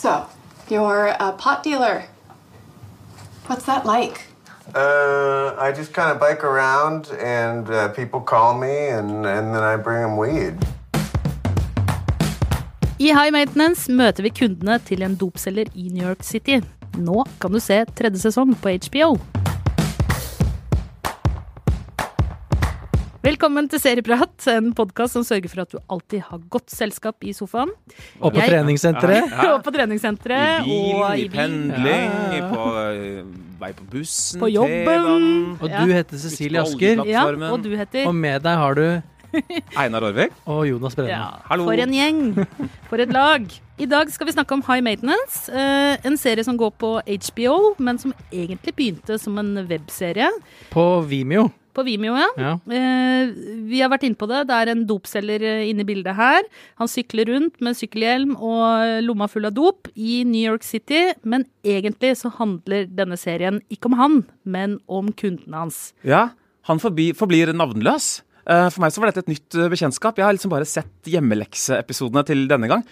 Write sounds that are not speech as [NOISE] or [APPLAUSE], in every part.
So, you're a pot dealer. What's that like? Uh, I just kind of bike around, and uh, people call me, and, and then I bring them weed. I High Maintenance møter vi kundene til en dopselger i New York City. Nå kan du se tredje sesong på HBO. Velkommen til Serieprat, en podkast som sørger for at du alltid har godt selskap i sofaen. Og på Jeg- treningssenteret. og på treningssenteret. I bilen, og i bil. pendling, Ja. på eh, vei på bussen, På jobben. Og du heter Cecilie Asker. Ja, og du heter Og med deg har du Einar Orvik. og Jonas Brenna. ja, Hallo. For en gjeng. For et lag. I dag skal vi snakke om High Maintenance. eh, en serie som går på HBO, men som egentlig begynte som en webserie. På Vimeo. På Vimeo, ja. Ja. Eh, vi har vært inne på det. Det er en dopselger eh, inne i bildet her. Han sykler rundt med sykkelhjelm og lomma full av dop i New York City. Men egentlig så handler denne serien ikke om han, men om kundene hans. Ja, han forbi, forblir navnløs. Eh, For meg så var dette et nytt eh, bekjentskap. Jeg har liksom bare sett hjemmelekseepisodene til denne gang.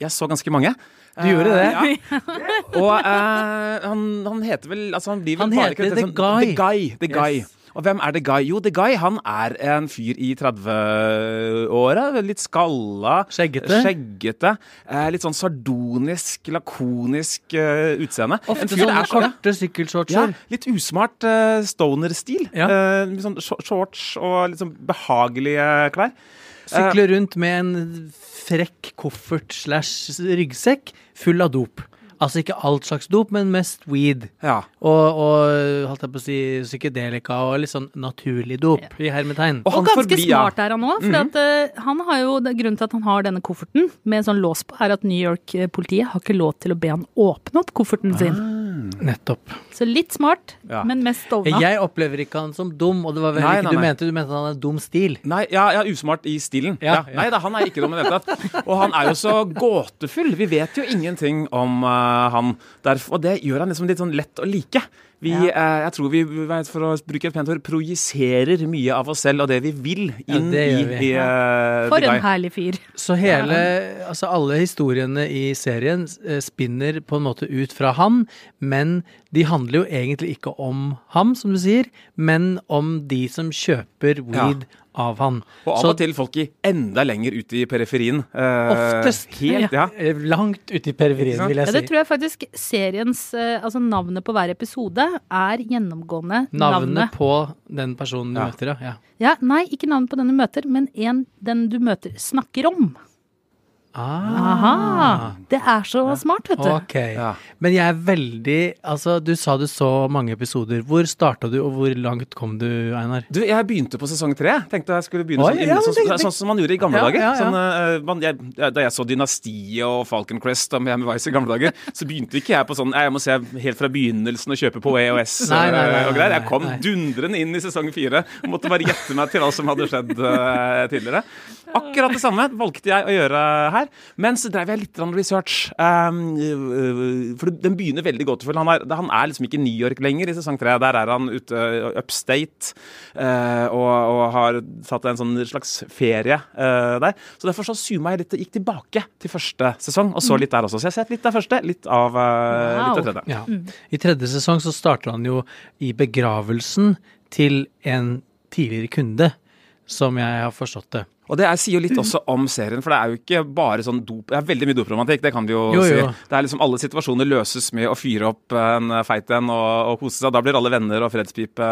Jeg så ganske mange. Du gjorde det? Uh, ja. [LAUGHS] Og uh, han, han heter vel altså Han blir vel Han bare heter The Guy. The Guy. The Guy. Yes. Og hvem er The Guy? Jo, The Guy han er en fyr i 30-åra. Litt skalla. Skjeggete. Skjeggete. Eh, litt sånn sardonisk, lakonisk uh, utseende. En Ofte sånne så- ja. korte Ja, sykkelshortser. litt usmart uh, stoner-stil. Ja. Uh, sånn shorts og litt sånn behagelige klær. Sykler rundt med en frekk koffert slash ryggsekk full av dop. Altså ikke alt slags dop, men mest weed. Ja. Og, og holdt jeg på å si psykedelika og litt sånn naturlig dop i hermetegn. Og Og ganske forbi, ja. smart er han òg. For at, uh, han har jo, Grunnen til at han har denne kofferten med sånn lås på, er at New York-politiet har ikke lov til å be han åpne opp kofferten sin. Nettopp. Så litt smart, Ja. men mest stovna. Jeg opplever ikke han som dum, og det var vel Nei, ikke nei, du nei. mente. Du mente han er dum stil. Nei, ja, ja, usmart i stilen. Ja, Ja, ja. Nei da, han er ikke dum i det hele tatt. Og han er jo så gåtefull. Vi vet jo ingenting om eh, han. Derfor, og det gjør han liksom litt sånn lett å like. Vi, Ja. eh, jeg tror vi, for å bruke et pent ord, projiserer mye av oss selv og det vi vil inn ja, i, vi. i uh, For en herlig fyr. Så hele, altså alle historiene i serien eh, spinner på en måte ut fra han, men de handler jo egentlig ikke om ham, som du sier, men om de som kjøper weed av han. Og av Så og til folk i enda lenger ute i periferien. eh, oftest Helt, ja. langt ute i periferien, vil jeg si. Ja, det tror jeg faktisk seriens eh, Altså navnet på hver episode er gjennomgående Navnet på den personen du Ja. møter, ja. ja. Ja, Nei, ikke navnet på den du møter, men en den du møter snakker om. Aha! Ah, Det er så smart, vet du. ok. Ja. Men jeg er veldig Altså, du sa du så mange episoder. Hvor starta du, og hvor langt kom du, Einar? Du, jeg begynte på sesong tre. Tenkte jeg skulle begynne Oi, sånn, ja, men sånn, sånn, som man gjorde i gamle Ja, dager. ja, ja. Sånn, uh, man, jeg, da jeg så Dynastiet og Falcon Crest og Miami Vice i gamle dager, så begynte ikke jeg på sånn Jeg må se helt fra begynnelsen og kjøpe på EOS Nei, nei, nei, og greier. Jeg kom nei. dundrende inn i sesong fire måtte bare gjette meg til hva som hadde skjedd uh, tidligere. Akkurat det samme valgte jeg å gjøre her. Men så drev jeg litt research. Um, for den begynner veldig gåtefull. Han er, han er liksom ikke i New York lenger i sesong tre. Der er han ute upstate uh, og, og har tatt en sånn slags ferie uh, der. Så derfor så zooma jeg litt, og gikk tilbake til første sesong og så litt der også. Så jeg har sett litt av første, litt av, eh, litt av tredje. Ja. I tredje sesong så starter han jo i begravelsen til en tidligere kunde, som jeg har forstått det. Og det er, sier jo litt også om serien, for det er jo ikke bare sånn dop Det er veldig mye dopromantikk, det kan vi jo, Jo, si. jo. Det er liksom Alle situasjoner løses med å fyre opp en feit en og, og kose seg. Da blir alle venner og fredspipe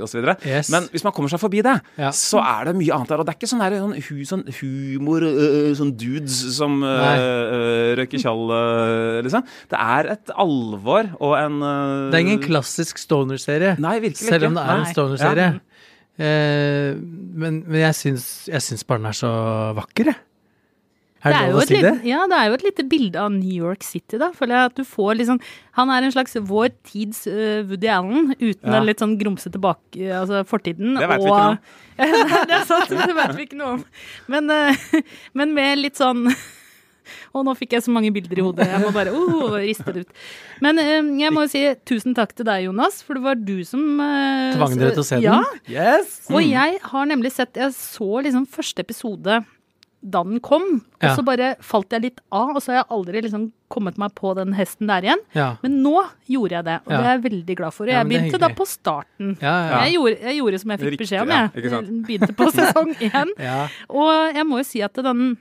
osv. Yes. Men hvis man kommer seg forbi det, Ja. så er det mye annet der. Og det er ikke sånn, der, sånn, hu, sånn humor, sånn dudes som øh, røyker tjall, liksom. Det er et alvor og en øh, Det er ingen klassisk stoner-serie, Nei, virkelig selv om det er en stoner-serie. Eh, men men jeg, syns, jeg syns bare den er så vakker, jeg. Er det, jo lov å si det? lite, ja, det er jo et lite bilde av New York City, da. Føler jeg at du får liksom Han er en slags vår tids uh, Woody Allen, uten Ja. den litt sånn grumsete bak... Altså fortiden. Det vet vi ikke noe om. [LAUGHS] det er sant, det vet vi ikke noe om. Men, uh, [LAUGHS] men med litt sånn Og nå fikk jeg så mange bilder i hodet. Jeg må bare uh, riste det ut. Men øh, jeg må jo si tusen takk til deg, Jonas, for det var du som øh, Tvang dere til å se den? Ja, Yes! og jeg har nemlig sett Jeg så liksom første episode da den kom. Og Ja. så bare falt jeg litt av, og så har jeg aldri liksom kommet meg på den hesten der igjen. Ja. Men nå gjorde jeg det, og Ja. det er jeg veldig glad for. Og jeg begynte da på starten. Ja, ja. Jeg, gjorde, jeg gjorde som jeg fikk Riktig, beskjed om, jeg. begynte på sesong [LAUGHS] én. Ja. Og jeg må jo si at den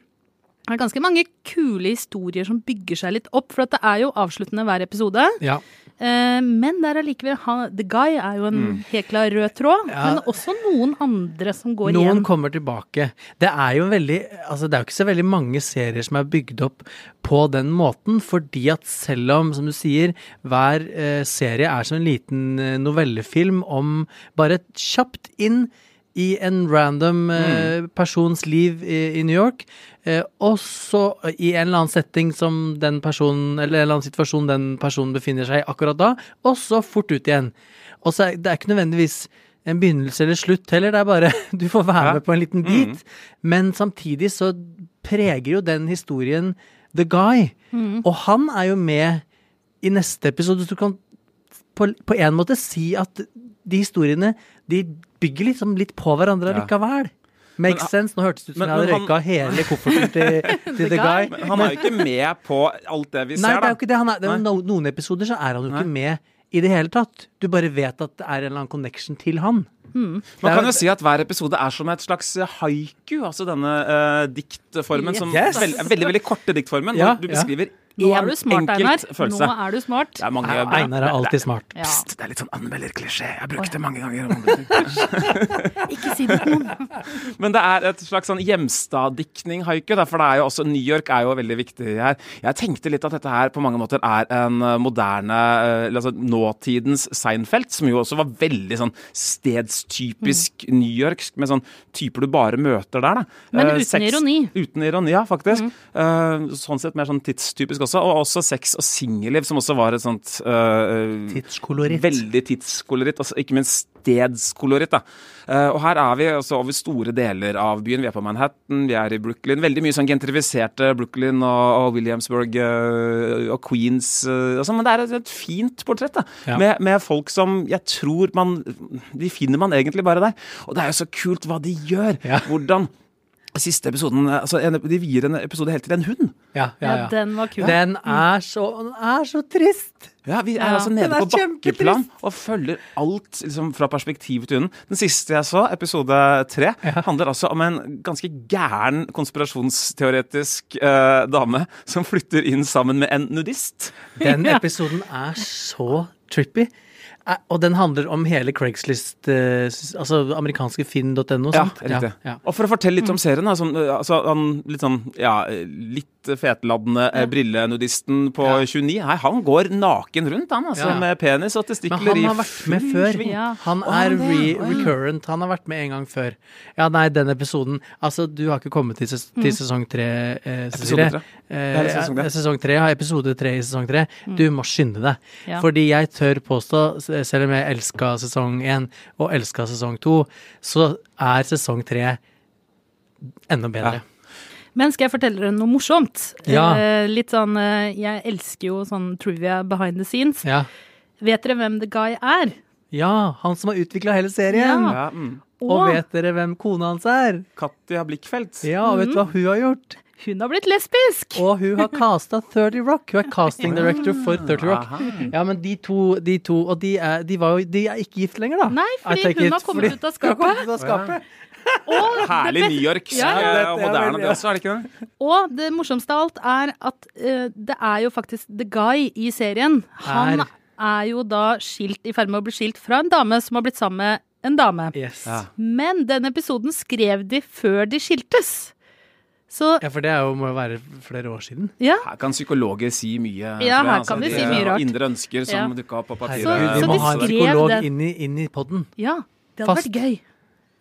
det er ganske mange kule historier som bygger seg litt opp, for at det er jo avsluttende hver episode. ja. Eh, Men det er allikevel The Guy er jo en helt klar rød tråd, Mm. Ja. men også noen andre som går Noen igjen. kommer tilbake. Det er jo veldig Altså, det er jo ikke så veldig mange serier som er bygd opp på den måten, fordi at selv om, som du sier, hver eh, serie er som en liten eh, novellefilm om bare et kjapt inn i en random mm. persons liv i, i New York, eh, og så eh, i en eller annen setting som den personen, eller en eller annen situasjon den personen befinner seg i akkurat da, og så fort ut igjen. Og så er det er ikke nødvendigvis en begynnelse eller slutt heller, det er bare [LAUGHS] du får være Ja. med på en liten bit. Men samtidig så preger jo den historien The Guy. Og han er jo med i neste episode, så du kan på, på en måte si at de historiene de bygger liksom litt på hverandre Ja. likevel. Makes Men- sense. Nå hørtes det ut som men- jeg hadde han- røyka hele kofferten til, [LAUGHS] til The Guy. Men han er jo ikke med på alt det vi Nei, ser, det er jo ikke det. Han er, det er jo noen episoder så er han jo Nei. ikke med i det hele tatt. Du bare vet at det er en eller annen connection til han. Man er kan jo- si at hver episode er som et slags haiku, altså denne uh, diktformen som Yes. veld, veldig, veldig korte diktformen, Ja, du ja. Nå er én du smart, Einar. følelse. Nå er du smart. Det er mange Ja, Einar er alltid smart. Ja. Pst, det er litt sånn anmelderklisjé. Jeg har brukt det mange ganger. [LAUGHS] Ikke si det til noen. [LAUGHS] Men det er et slags sånn hjemstaddiktning, haiku. For det er jo også, New York er jo veldig viktig her. Jeg tenkte litt at dette her på mange måter er en eh, moderne, eh, altså nåtidens Seinfeld, som jo også var veldig sånn stedstypisk Mm. newyorksk, med sånn typer du bare møter der. da. Men Eh, uten sex- ironi. Uten ironi, ja, faktisk. Mm. Eh, sånn sett mer sånn tidstypisk også. Og også sex og singelliv, som også var et sånt uh, Tidskoloritt. Veldig tidskoloritt, altså ikke minst stedskoloritt. da. Uh, og her er vi altså over store deler av byen. Vi er på Manhattan, vi er i Brooklyn. Veldig mye sånn gentrifiserte Brooklyn og, og Williamsburg uh, og Queens. Uh, sånn, men det er et, et fint portrett da, Ja. med, med folk som jeg tror man De finner man egentlig bare der. Og det er jo så kult hva de gjør. Ja. Hvordan Siste episoden altså en, De vier en episode helt til en hund. Ja, ja, Ja, ja. den var kul. Den er så, den er så trist. Ja, Vi er Ja. altså nede er på bakkeplan og følger alt liksom, fra perspektivet til hunden. Den siste jeg så, episode tre, handler altså om en ganske gæren konspirasjonsteoretisk eh, dame som flytter inn sammen med en nudist. Den [LAUGHS] Ja. episoden er så trippy. Eh, Og den handler om hele Craigslist, eh, altså amerikanske finn.no. Ja, riktig. Ja, ja. Og for å fortelle litt om serien, sånn, eh, altså, han litt sånn ja, eh, litt fetladende eh, brillenudisten på Ja. 29, nei, han går naken rundt, han, altså, Ja. med penis og Men testikler han i har vært med full før. sving. Ja. Han er han re recurrent. Han har vært med en gang før. Ja, nei, den episoden Altså, du har ikke kommet til, ses til sesong tre, eh, Cecilie. Episode tre. Eh, sesong tre. ja. Ja, episode tre i sesong tre. Du må skynde deg. Ja. Fordi jeg tør påstå, selv om jeg elska sesong én og elska sesong to, så er sesong tre enda bedre. Men skal jeg fortelle dere noe morsomt? Ja. Eh, litt sånn eh, Jeg elsker jo sånn trivia behind the scenes. Ja. Vet dere hvem The Guy er? ja, han som har utvikla hele serien. Ja. Ja, mm. Og vet dere hvem kona hans er? Katja Blikkfeldt. Ja, og vet du hva hun har gjort? hun har blitt lesbisk! Og hun har casta 30 Rock. Hun er casting director for 30 Rock. Ja, men de to, de to Og de er, de var jo, de er ikke gift lenger, da. Nei, fordi hun har kommet ut av skapet. ut av skapet. Herlig New York. Ja, moderne, det også, er det ikke det? Og det morsomste av alt er at uh, det er jo faktisk The Guy i serien. Han Er. er jo da skilt, i ferd med å bli skilt fra en dame som har blitt sammen med en dame. Yes. Ja. Men den episoden skrev de før de skiltes. Så Ja, for det er jo, må jo være flere år siden. ja. Her kan psykologer si mye. Ja, her altså, kan de si mye rart. Indre ønsker som Ja. dukka opp på papiret. Så, så, så må de ha en psykolog inn i, inn i podden. ja det hadde Fast. vært gøy.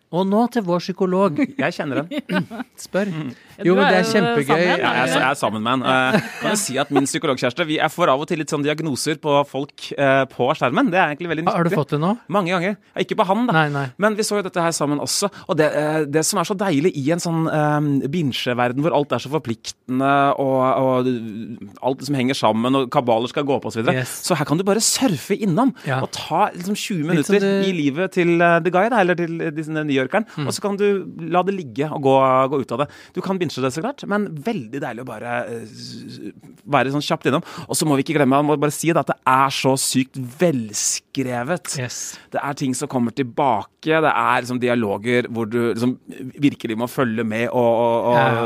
Og nå til vår psykolog. Jeg kjenner den. [CLEARS THROAT] Spør. Jo, men det er kjempegøy. sammen, Ja, er jeg, jeg er sammen med en. Eh, kan jo si at Min psykologkjæreste vi, Jeg får av og til litt sånn diagnoser på folk eh, på skjermen. Det er egentlig veldig nyttig. Har du fått det nå? Mange ganger. Ikke på han, da. Nei, nei. Men vi så jo dette her sammen også. Og det, eh, det som er så deilig i en sånn eh, binsjeverden hvor alt er så forpliktende, og, og alt som henger sammen, og kabaler skal gå på osv. Så, videre. Yes. så her kan du bare surfe innom Ja. og ta liksom 20 minutter du- i livet til uh, The Guy, da, eller til uh, disse New tiårkeren, og så kan du la det ligge og gå, gå ut av det. Du kan binche det, så klart, men veldig deilig å bare eh, være sånn kjapt innom. Og så må vi ikke glemme, må bare si det, at det er så sykt velskrevet. Yes. Det er ting som kommer tilbake. Det er liksom dialoger hvor du liksom virkelig må følge med, og, og, og, Ja,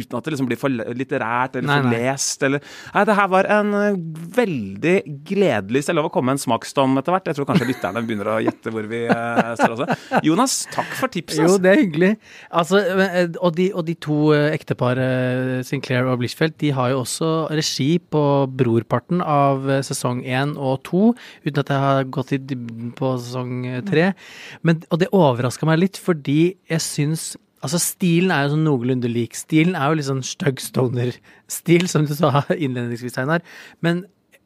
uten at det liksom blir for litterært eller Nei, for nei. lest. Eller. Nei, det her var en eh, veldig gledelig Hvis det er lov å komme med en smaksdom etter hvert. Jeg tror kanskje lytterne begynner å gjette hvor vi eh, står også. Jonas, takk for tipset. Jo, altså. det er hyggelig. Altså, og, de, og de to eh, ekteparet Sinclair og Blishfeld, de har jo også regi på brorparten av eh, sesong én og to, uten at jeg har gått i dybden på sesong eh, tre. Men, og det overraska meg litt, fordi jeg syns Altså, stilen er jo sånn noenlunde lik. Stilen er jo litt sånn stygg stoner-stil, som du sa innledningsvis, Einar. Men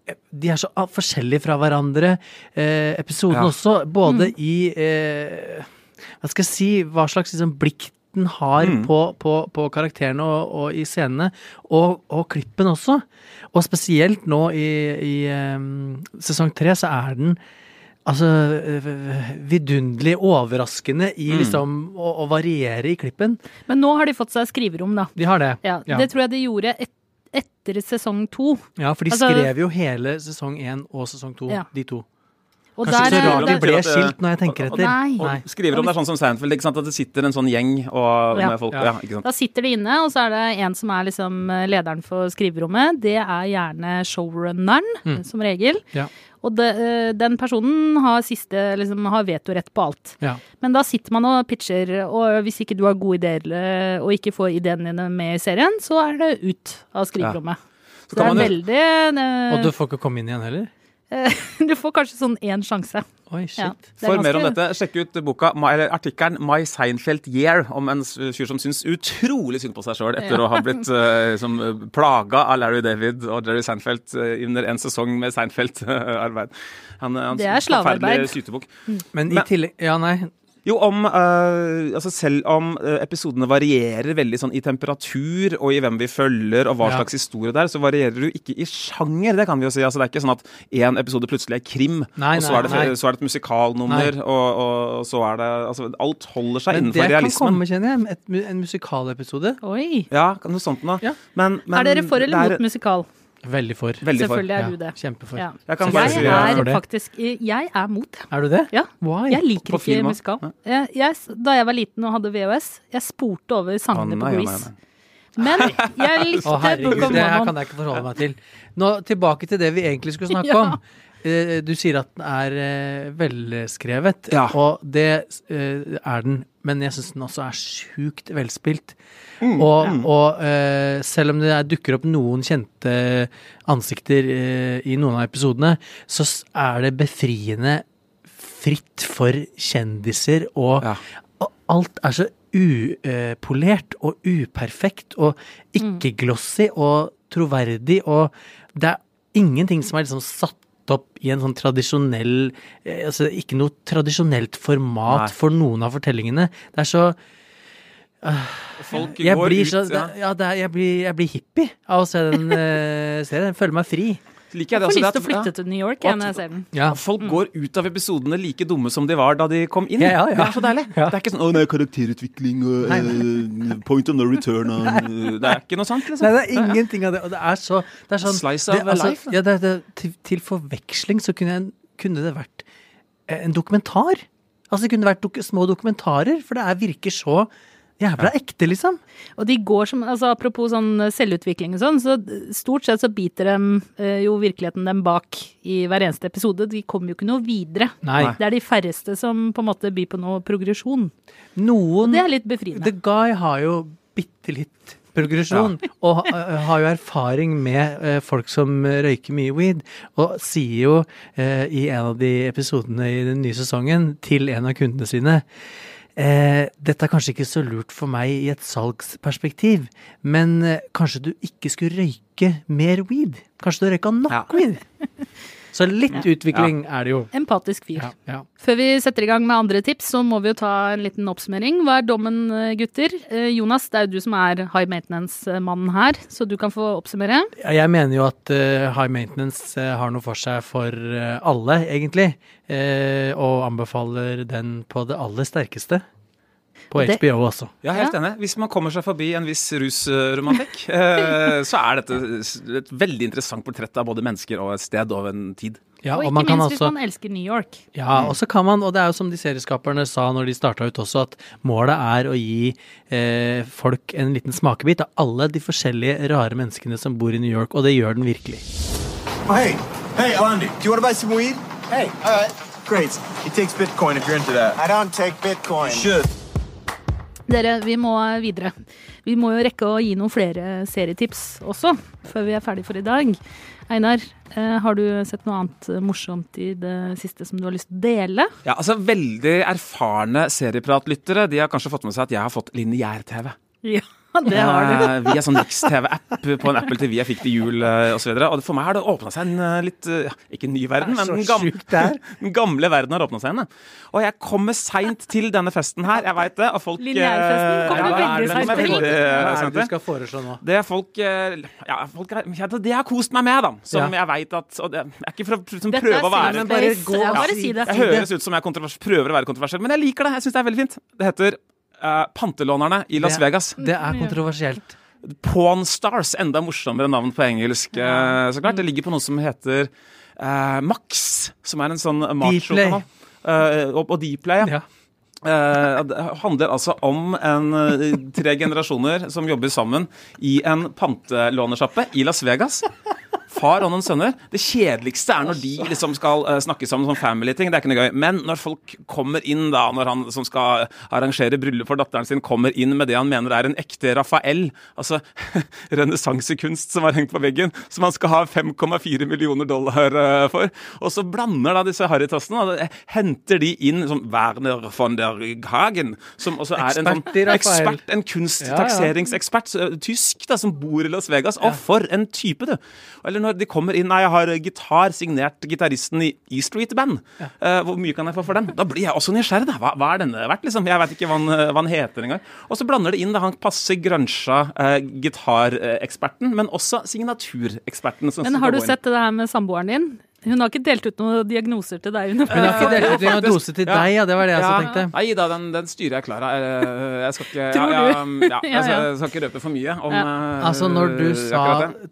eh, de er så forskjellige fra hverandre. Eh, episoden Ja. også, både i eh, Hva skal jeg si, hva slags liksom, blikk den har Mm. på, på, på karakterene og, og i scenene, og, og klippen også. Og spesielt nå i, i um, sesong tre så er den Altså øh, vidunderlig overraskende i Mm. liksom å, å variere i klippen. Men nå har de fått seg skriverom, da. De har det. Ja, Ja. Det tror jeg de gjorde et, etter sesong to. Ja, for de Altså- skrev jo hele sesong én og sesong to, Ja. de to. Og Kanskje ikke så rart de der, ble det- skilt når jeg tenker etter. Nei. Og skriver om det er sånn som Seinfeld, ikke sant? at det sitter en sånn gjeng og, Ja. med folk. Ja. Ja, ikke sant? Da sitter de inne, og så er det en som er liksom lederen for skriverommet. Det er gjerne showrunneren, Mm. som regel. Ja. Og det, eh, den personen har siste, liksom, har vetorett på alt. Ja. Men da sitter man og pitcher, og hvis ikke du har gode ideer eh, og ikke får ideene dine med i serien, så er det ut av skriverommet. Så Så det er veldig eh, Og du får ikke komme inn igjen heller? [LAUGHS] Du får kanskje sånn én sjanse. Oi, Ja, shit. er For mer om dette, sjekk ut boka, eller artikkelen 'My Seinfeld Year' om en fyr som syns utrolig synd på seg sjøl etter å ha blitt uh, [LAUGHS] eh, plaga av Larry David og Jerry Seinfeld eh, under en sesong med Seinfeld-arbeid. Han, han, Det er slavearbeid. Men i tillegg Ja, nei. Jo, om uh, Altså selv om eh, episodene varierer veldig sånn i temperatur og i hvem vi følger og hva Ja. slags historie det er, så varierer du ikke i sjanger. Det kan vi jo si. Altså Det er ikke sånn at én episode plutselig er krim, Nei, og så nei, er, det, nei. så er det et musikalnummer, og, og, og så er det Altså alt holder seg Men innenfor det kan komme, kjenner jeg. Et, en musikalepisode. Oi. Ja, noe sånt noe. Ja. Men, men er dere for eller er- mot musikal? Veldig for. Veldig for. Selvfølgelig er du det. Kjempefor. Ja. Jeg jeg er det. faktisk Jeg er mot det. Er du det? Ja. Why? Jeg liker På ikke musikal. Ja. Jeg, jeg, da jeg var liten og hadde VHS, jeg spurte over sangene nei, på Grease. Men jeg likte Å, Book herregud, of det her kan jeg ikke forholde meg til. Nå tilbake til det vi egentlig skulle snakke [LAUGHS] Ja. om. Eh, Du sier at den er eh, velskrevet, Ja. og det eh, er den. Men jeg syns den også er sjukt velspilt. Mm, Og, og eh, selv om det er, dukker opp noen kjente ansikter i noen av episodene, så er det befriende fritt for kjendiser, og, Ja. og alt er så upolert og uperfekt og ikke glossy og troverdig, og det er ingenting som er liksom satt opp i en sånn tradisjonell eh, Altså ikke noe tradisjonelt format Nei. for noen av fortellingene. Det er så Folk Jeg går blir ut så ja. Ja, er, jeg, blir, jeg blir hippie av å se den uh, serien. Jeg føler meg fri. Liker jeg det Jeg får også, lyst til å flytte til New York jeg, når jeg ser den. Ja. Folk går ut av episodene like dumme som de var da de kom inn. Ja, ja, ja. Det er så deilig. Ja. Det er ikke sånn 'Å, nei, karakterutvikling og Nei, eh, point of no return' og [LAUGHS] Det er ikke noe sant, liksom. Nei, det er ingenting av det. Og det er så det er sånn, Slice det, altså, life. Ja, det, det, til, til forveksling så kunne, jeg, kunne det vært eh, en dokumentar. Altså det kunne vært dok små dokumentarer, for det er, virker så jævla ekte, liksom. Og de går som, altså Apropos sånn selvutvikling og sånn, så stort sett så biter dem eh, jo virkeligheten dem bak i hver eneste episode. De kommer jo ikke noe videre. Nei. Det er de færreste som på en måte byr på noe progresjon. Noen Det er litt befriende. The Guy har jo bitte litt progresjon, og uh, har jo erfaring med folk som røyker mye weed, og sier jo i en av de episodene i den nye sesongen til en av kundene sine eh, dette er kanskje ikke så lurt for meg i et salgsperspektiv, men eh, kanskje du ikke skulle røyke mer weed? Kanskje du røyka nok Ja. weed? [LAUGHS] Så litt utvikling er det jo. Empatisk fyr. Ja, ja. Før vi setter i gang med andre tips, så må vi jo ta en liten oppsummering. Hva er dommen, eh, gutter? Eh, Jonas, det er jo du som er high maintenance-mannen her, så du kan få oppsummere. Ja, Jeg mener jo at eh, high maintenance eh, har noe for seg for eh, alle, egentlig. eh, og anbefaler den på det aller sterkeste. På Og det- HBO også. Ja, helt enig. Hvis man kommer seg forbi en viss rusromantikk, [LAUGHS] eh, så er dette et veldig interessant portrett av både mennesker og et sted og en tid. Ja, og og ikke man kan minst hvis altså man elsker New York. Ja, og så kan man, og det er jo som de serieskaperne sa når de starta ut også, at målet er å gi eh, folk en liten smakebit av alle de forskjellige rare menneskene som bor i New York, og det gjør den virkelig. Oh, hey, hey, Andy, do you want to buy some weed? Hey, all right. Great. He takes Bitcoin if you're into that. I don't take Bitcoin. Should. Dere, vi må videre. Vi må jo rekke å gi noen flere serietips også, før vi er ferdig for i dag. Einar, eh, har du sett noe annet morsomt i det siste som du har lyst til å dele? Ja, altså Veldig erfarne seriepratlyttere de har kanskje fått med seg at jeg har fått lineær-TV. Ja, det har du. Eh, via sånn Next-TV-app på en Apple TV jeg fikk til jul eh, osv. Og, så og for meg har det åpna seg en eh, litt eh, Ikke en ny verden, men den, gamle, [LAUGHS] den gamle verden har åpna seg igjen. Og jeg kommer seint til denne festen her, jeg veit det. Og folk eh, Lineærfesten kommer ja, veldig sent til. Hva eh, er det du skal foreslå nå? Det er folk eh, Ja, folk er, ja, det jeg har kost meg med, da. Som Ja. jeg veit at og det er ikke for å liksom, prøve å være Men bare gå- Ja, bare si det. Jeg høres ut som jeg prøver å være kontroversiell, men jeg liker det. Jeg syns det er veldig fint. Det heter eh, Pantelånerne i Las Det- Vegas. Det er kontroversielt. Pawn Stars, enda morsommere navn på engelsk, eh, så klart. Det ligger på noe som heter uh, Max, som er en sånn macho-kanal. Og, og Dplay, ja. Ja. Uh, det handler altså om en, tre generasjoner som jobber sammen i en pantelånersjappe i Las Vegas. Far og noen sønner. Det kjedeligste er når de liksom skal uh, snakke sammen som family-ting. Det er ikke noe gøy. Men når folk kommer inn, da, når han som skal arrangere bryllup for datteren sin, kommer inn med det han mener er en ekte Rafael, altså [LAUGHS] renessansekunst som har hengt på veggen, som han skal ha 5,4 millioner dollar uh, for, og så blander da disse harrytassene, henter de inn som Werner von der Hagen, som også er en sånn Ekspert en Rafael. ja, en kunsttaxeringsekspert, tysk, da, som bor i Las Vegas. Og for en type, du! Eller når de kommer inn Nei, jeg har gitar signert gitaristen i E Street Band. Eh, hvor mye kan jeg få for den? Da blir jeg også nysgjerrig. da. Hva, hva er denne verdt, liksom? Jeg veit ikke hva han, hva han heter engang. Og så blander det inn da han passer grønsja uh, gitareksperten, men også signatureksperten. Men har du sett det her med samboeren din? Hun har ikke delt ut noen diagnoser til deg? Hun har ikke delt ut noen dose til deg, ja. Det var det jeg også tenkte. Nei da, den, den styrer jeg klar av. Jeg, jeg skal ikke Tror ja, ja, du? ja, [LAUGHS] Ja, jeg, skal, jeg skal ikke røpe for mye om Ja. eh, Altså, når du sa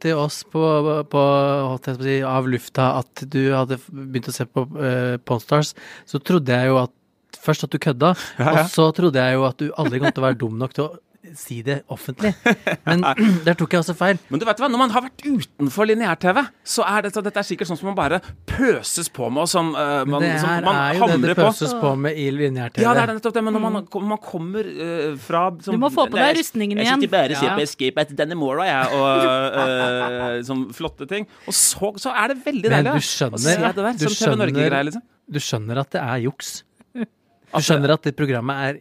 til oss på, på på av lufta at du hadde begynt å se på uh, Pawn så trodde jeg jo at Først at du kødda, og så trodde jeg jo at du aldri kom til å være dum nok til å si det offentlig. Men [LAUGHS] [CLEARS THROAT] der tok jeg også feil. Men du vet hva, når man har vært utenfor lineær-TV, så er dette, dette er sikkert sånn som man bare pøses på med, og som uh, man, det som her man er jo det det pøses på med i lineær-TV. Ja, det er nettopp det, men når man, man kommer uh, fra som, Du må få på deg rustningen igjen. Jeg sitter bare og ser Ja. på Escape at Dannemora, jeg, og uh, sånn flotte ting. Og så, så er det veldig Men deilig du å skjønner- se det der, du som TV Norge-greier, skjønner- liksom. Du skjønner at det er juks. Du skjønner at det programmet er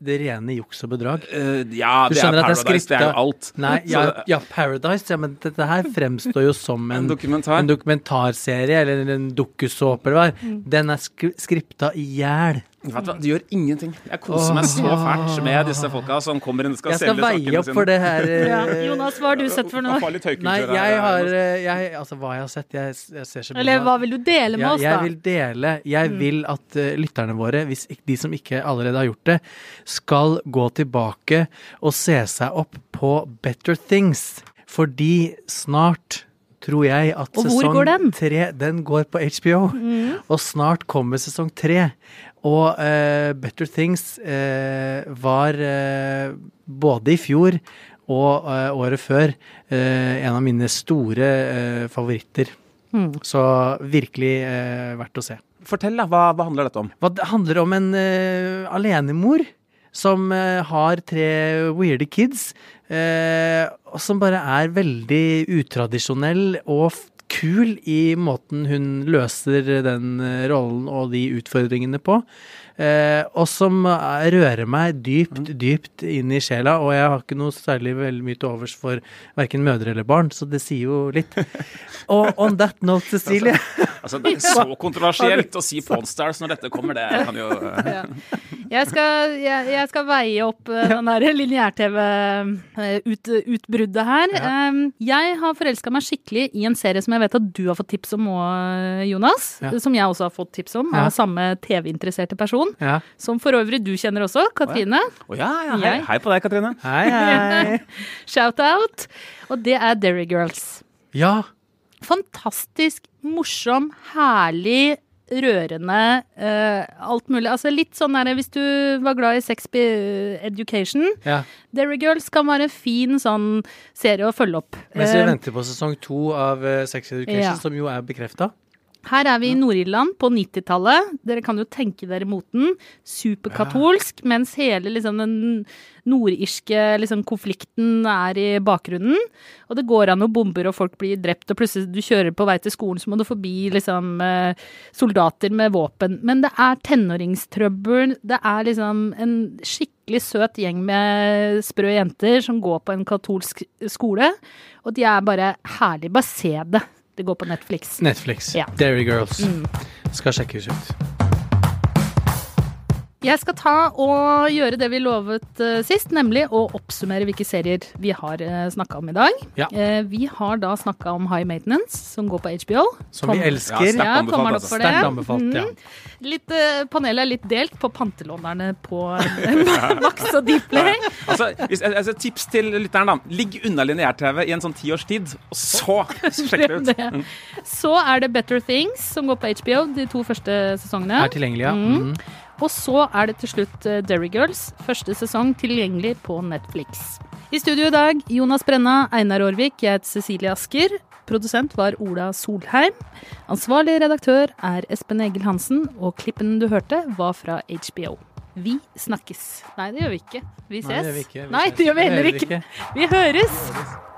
det rene juks og bedrag. Uh, ja, det er Paradise, det er det er jo alt. Nei, [LAUGHS] ja, ja, Paradise, ja, men dette her fremstår jo som [LAUGHS] en, En dokumentar. en dokumentarserie eller en dukkusåpe eller hva. Mm. Den er skri skripta i hjel. Vet du hva, Det gjør ingenting. Jeg koser meg så fælt med disse folka som kommer inn og skal Jeg skal selge sakene veie opp for det her. [LAUGHS] Ja. eh, Jonas, hva har du sett for noe? Nei, jeg har eh, jeg, Altså, hva jeg har sett Jeg, jeg ser så mye Eller hva vil du dele med oss, oss, jeg vil dele Jeg vil at uh, lytterne våre, hvis de som ikke allerede har gjort det, skal gå tilbake og se seg opp på Better Things. Fordi snart tror jeg at sesong tre den? Den går på HBO. Og snart kommer sesong tre. Og eh, Better Things eh, var eh, både i fjor og eh, året før eh, en av mine store eh, favoritter. Så virkelig verdt å se. Fortell, da. Hva, hva handler dette om? Hva det handler om en alenemor som har tre weirde kids, eh, og som bare er veldig utradisjonell og kul i måten hun løser den eh, rollen og de utfordringene på. Eh, og som eh, rører meg dypt, dypt inn i sjela. Og jeg har ikke noe særlig veldig mye til overs for verken mødre eller barn, så det sier jo litt. [LAUGHS] Og on that note, Cecilie Altså, det er så kontroversielt å si Pawn når dette kommer, det kan jo [LAUGHS] Ja. Jeg, skal, jeg, jeg skal veie opp eh, den der lineær-TV-utbruddet her. Um, jeg har forelska meg skikkelig i en serie som jeg vet at du har fått tips om òg, Jonas. Ja. Som jeg også har fått tips om, Ja. av samme TV-interesserte person. Ja. Som for øvrig du kjenner også, Katrine. Å ja, ja, hei, hei på deg, Katrine. Hei, hei. [LAUGHS] Shout-out. Og det er Derry Girls. Ja. Fantastisk morsom, herlig, rørende, uh, alt mulig. Altså litt sånn der hvis du var glad i Sex Education. ja. Derry Girls kan være en fin sånn serie å følge opp. Mens vi Eh, venter på sesong to av eh, Sex Education, Ja. som jo er bekrefta. Her er vi i Nord-Irland på 90-tallet. Dere kan jo tenke dere moten. Superkatolsk, mens hele liksom, den nordirske liksom, konflikten er i bakgrunnen. Og det går an og bomber, og folk blir drept, og plutselig du kjører på vei til skolen, så må du forbi liksom, eh, soldater med våpen. Men det er tenåringstrøbbel. Det er liksom en skikkelig søt gjeng med sprø jenter som går på en katolsk skole. Og de er bare herlige. Bare se det. Det går på Netflix. Netflix. Ja. Dairy Girls. Mm. Skal sjekkes ut. Jeg skal ta og gjøre det vi lovet eh, sist, nemlig å oppsummere hvilke serier vi har uh, snakka om i dag. Ja. Eh, vi har da snakka om High Maintenance, som går på HBO. Som vi elsker. Ja, sterkt anbefalt, altså. Sterkt anbefalt, ja. Mm. Litt, eh, panelet er litt delt på pantelånerne på [LAUGHS] Max og Dplay. Altså, hvis, altså, tips til lytteren, da. Ligg unna lineær-TV i en sånn ti års tid, og så [LAUGHS] sjekk det ut. Mm. Så er det Better Things, som går på HBO, de to første sesongene. Er tilgjengelig, ja. Mm. Og så er det til slutt eh, Derry Girls, første sesong tilgjengelig på Netflix. I studio i dag Jonas Brenna, Einar Aarvik, jeg heter Cecilie Asker. Produsent var Ola Solheim. Ansvarlig redaktør er Espen Egil Hansen, og klippen du hørte, var fra HBO. Vi snakkes. Nei, det gjør vi ikke. Vi ses. Nei, det gjør vi ikke. Vi Nei, det gjør vi heller ikke. vi høres. ikke. Vi høres.